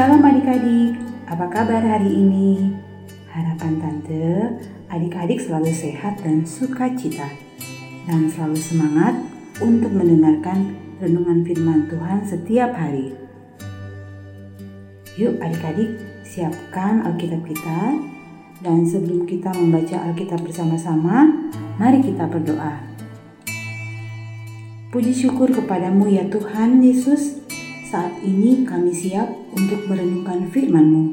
Shalom adik-adik, apa kabar hari ini? Harapan tante, adik-adik selalu sehat dan sukacita dan selalu semangat untuk mendengarkan renungan firman Tuhan setiap hari. Yuk adik-adik, siapkan Alkitab kita dan sebelum kita membaca Alkitab bersama-sama, mari kita berdoa. Puji syukur kepadamu ya Tuhan Yesus, saat ini kami siap untuk merenungkan firman-Mu.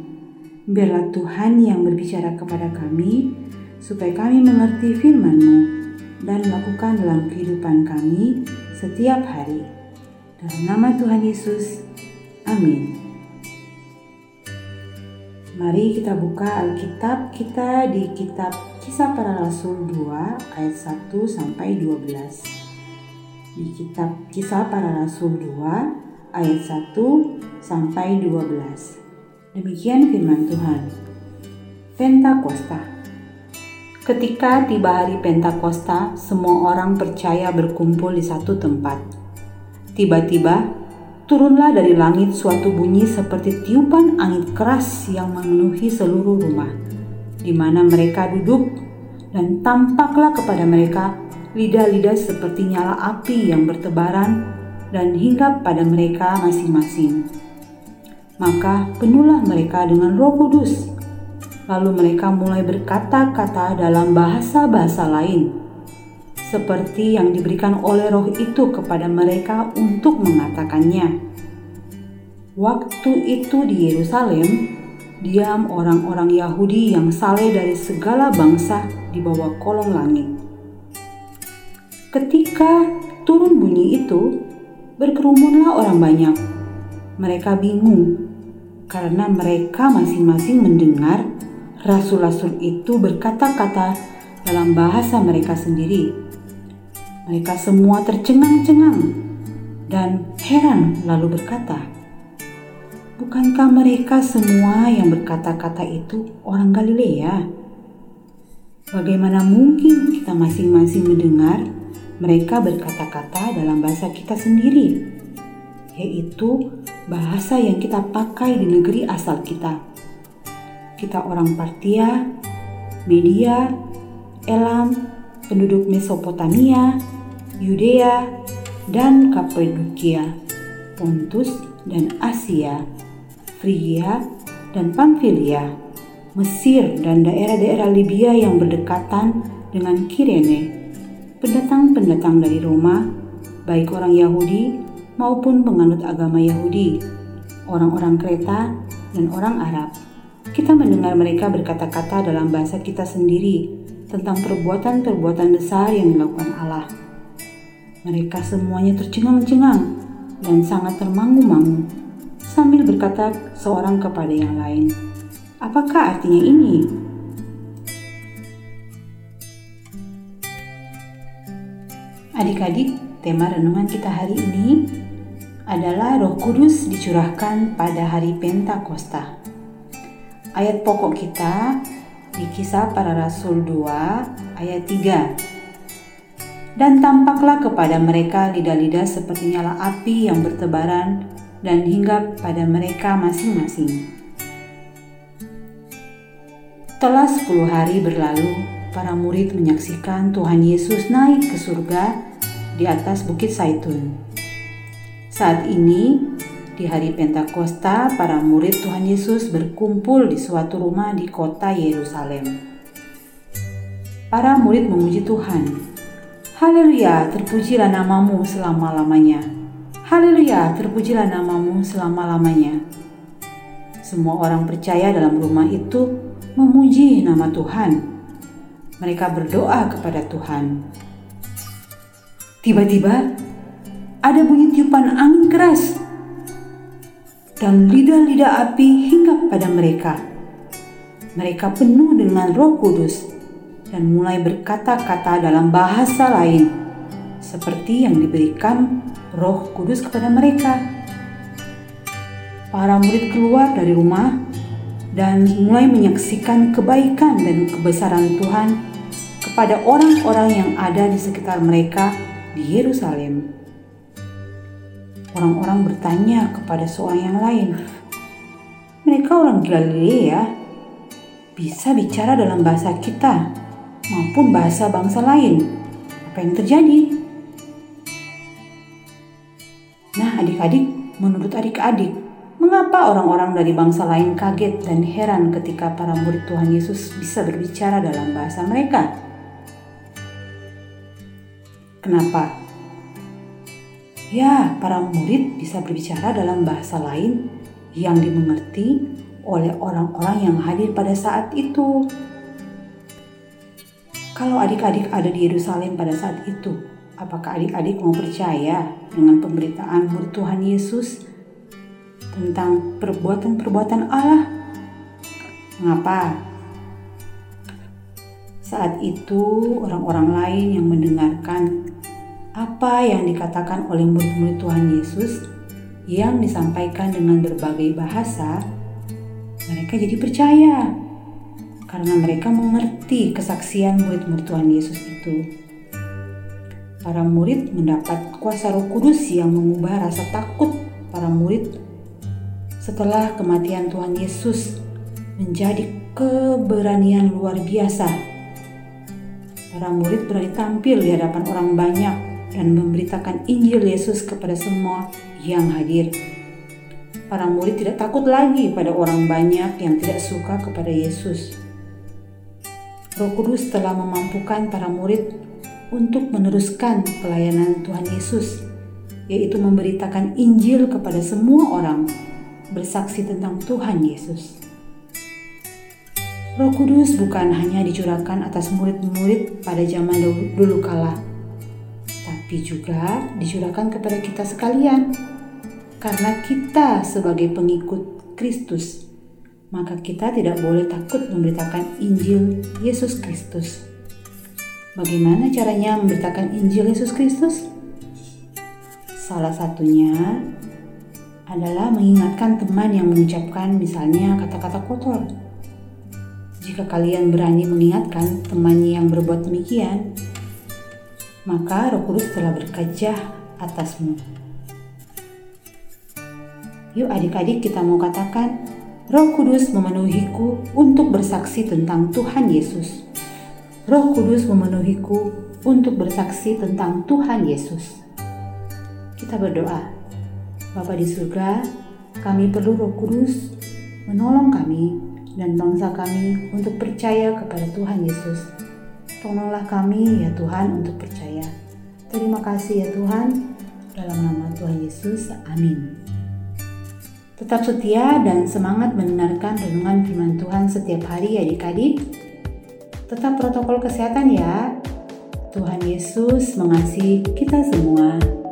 Biarlah Tuhan yang berbicara kepada kami, supaya kami mengerti firman-Mu dan lakukan dalam kehidupan kami setiap hari. Dalam nama Tuhan Yesus, amin. Mari kita buka Alkitab kita di kitab Kisah Para Rasul 2 ayat 1 sampai 12 di kitab Kisah Para Rasul 2 ayat 1 sampai 12. Demikian firman Tuhan. Pentakosta Ketika tiba hari Pentakosta, semua orang percaya berkumpul di satu tempat. Tiba-tiba, turunlah dari langit suatu bunyi seperti tiupan angin keras yang memenuhi seluruh rumah, di mana mereka duduk, dan tampaklah kepada mereka lidah-lidah seperti nyala api yang bertebaran dan hinggap pada mereka masing-masing. Maka penuhlah mereka dengan roh kudus. Lalu mereka mulai berkata-kata dalam bahasa-bahasa lain, seperti yang diberikan oleh roh itu kepada mereka untuk mengatakannya. Waktu itu di Yerusalem, diam orang-orang Yahudi yang saleh dari segala bangsa di bawah kolong langit. Ketika turun bunyi itu, berkerumunlah orang banyak. Mereka bingung karena mereka masing-masing mendengar rasul-rasul itu berkata-kata dalam bahasa mereka sendiri. Mereka semua tercengang-cengang dan heran lalu berkata, Bukankah mereka semua yang berkata-kata itu orang Galilea? Bagaimana mungkin kita masing-masing mendengar mereka berkata-kata dalam bahasa kita sendiri, yaitu bahasa yang kita pakai di negeri asal kita. Kita orang Partia, Media, Elam, penduduk Mesopotamia, Yudea, dan Kapadokia, Pontus dan Asia, Frigia dan Pamfilia, Mesir dan daerah-daerah Libya yang berdekatan dengan Kirene, pendatang-pendatang dari Roma, baik orang Yahudi maupun penganut agama Yahudi, orang-orang Kreta, dan orang Arab. Kita mendengar mereka berkata-kata dalam bahasa kita sendiri tentang perbuatan-perbuatan besar yang dilakukan Allah. Mereka semuanya tercengang-cengang dan sangat termangu-mangu sambil berkata seorang kepada yang lain, "Apakah artinya ini?" Adik-adik, tema renungan kita hari ini adalah Roh Kudus dicurahkan pada hari Pentakosta. Ayat pokok kita di Kisah Para Rasul 2 ayat 3. Dan tampaklah kepada mereka lidah-lidah seperti nyala api yang bertebaran dan hinggap pada mereka masing-masing. Telah sepuluh hari berlalu, para murid menyaksikan Tuhan Yesus naik ke surga di atas Bukit Saitun. Saat ini, di hari Pentakosta, para murid Tuhan Yesus berkumpul di suatu rumah di kota Yerusalem. Para murid memuji Tuhan. Haleluya, terpujilah namamu selama-lamanya. Haleluya, terpujilah namamu selama-lamanya. Semua orang percaya dalam rumah itu memuji nama Tuhan mereka berdoa kepada Tuhan. Tiba-tiba ada bunyi tiupan angin keras dan lidah-lidah api hingga pada mereka. Mereka penuh dengan Roh Kudus dan mulai berkata-kata dalam bahasa lain, seperti yang diberikan Roh Kudus kepada mereka. Para murid keluar dari rumah dan mulai menyaksikan kebaikan dan kebesaran Tuhan kepada orang-orang yang ada di sekitar mereka di Yerusalem. Orang-orang bertanya kepada seorang yang lain, mereka orang Galilea bisa bicara dalam bahasa kita maupun bahasa bangsa lain. Apa yang terjadi? Nah, adik-adik, menurut adik-adik, mengapa orang-orang dari bangsa lain kaget dan heran ketika para murid Tuhan Yesus bisa berbicara dalam bahasa mereka? Kenapa? Ya, para murid bisa berbicara dalam bahasa lain yang dimengerti oleh orang-orang yang hadir pada saat itu. Kalau adik-adik ada di Yerusalem pada saat itu, apakah adik-adik mau percaya dengan pemberitaan murid Tuhan Yesus tentang perbuatan-perbuatan Allah? Mengapa? Saat itu, orang-orang lain yang mendengarkan apa yang dikatakan oleh murid-murid Tuhan Yesus yang disampaikan dengan berbagai bahasa, mereka jadi percaya karena mereka mengerti kesaksian murid-murid Tuhan Yesus itu. Para murid mendapat kuasa Roh Kudus yang mengubah rasa takut para murid setelah kematian Tuhan Yesus menjadi keberanian luar biasa. Para murid berani tampil di hadapan orang banyak dan memberitakan Injil Yesus kepada semua yang hadir. Para murid tidak takut lagi pada orang banyak yang tidak suka kepada Yesus. Roh Kudus telah memampukan para murid untuk meneruskan pelayanan Tuhan Yesus, yaitu memberitakan Injil kepada semua orang, bersaksi tentang Tuhan Yesus. Roh Kudus bukan hanya dicurahkan atas murid-murid pada zaman dulu, kala, tapi juga dicurahkan kepada kita sekalian. Karena kita sebagai pengikut Kristus, maka kita tidak boleh takut memberitakan Injil Yesus Kristus. Bagaimana caranya memberitakan Injil Yesus Kristus? Salah satunya adalah mengingatkan teman yang mengucapkan misalnya kata-kata kotor. Jika kalian berani mengingatkan temannya yang berbuat demikian, maka Roh Kudus telah berkajah atasmu. Yuk adik-adik kita mau katakan, Roh Kudus memenuhiku untuk bersaksi tentang Tuhan Yesus. Roh Kudus memenuhiku untuk bersaksi tentang Tuhan Yesus. Kita berdoa. Bapa di surga, kami perlu Roh Kudus menolong kami dan bangsa kami untuk percaya kepada Tuhan Yesus Tolonglah kami ya Tuhan untuk percaya. Terima kasih ya Tuhan. Dalam nama Tuhan Yesus, amin. Tetap setia dan semangat mendengarkan renungan firman Tuhan setiap hari adik-adik. Tetap protokol kesehatan ya. Tuhan Yesus mengasihi kita semua.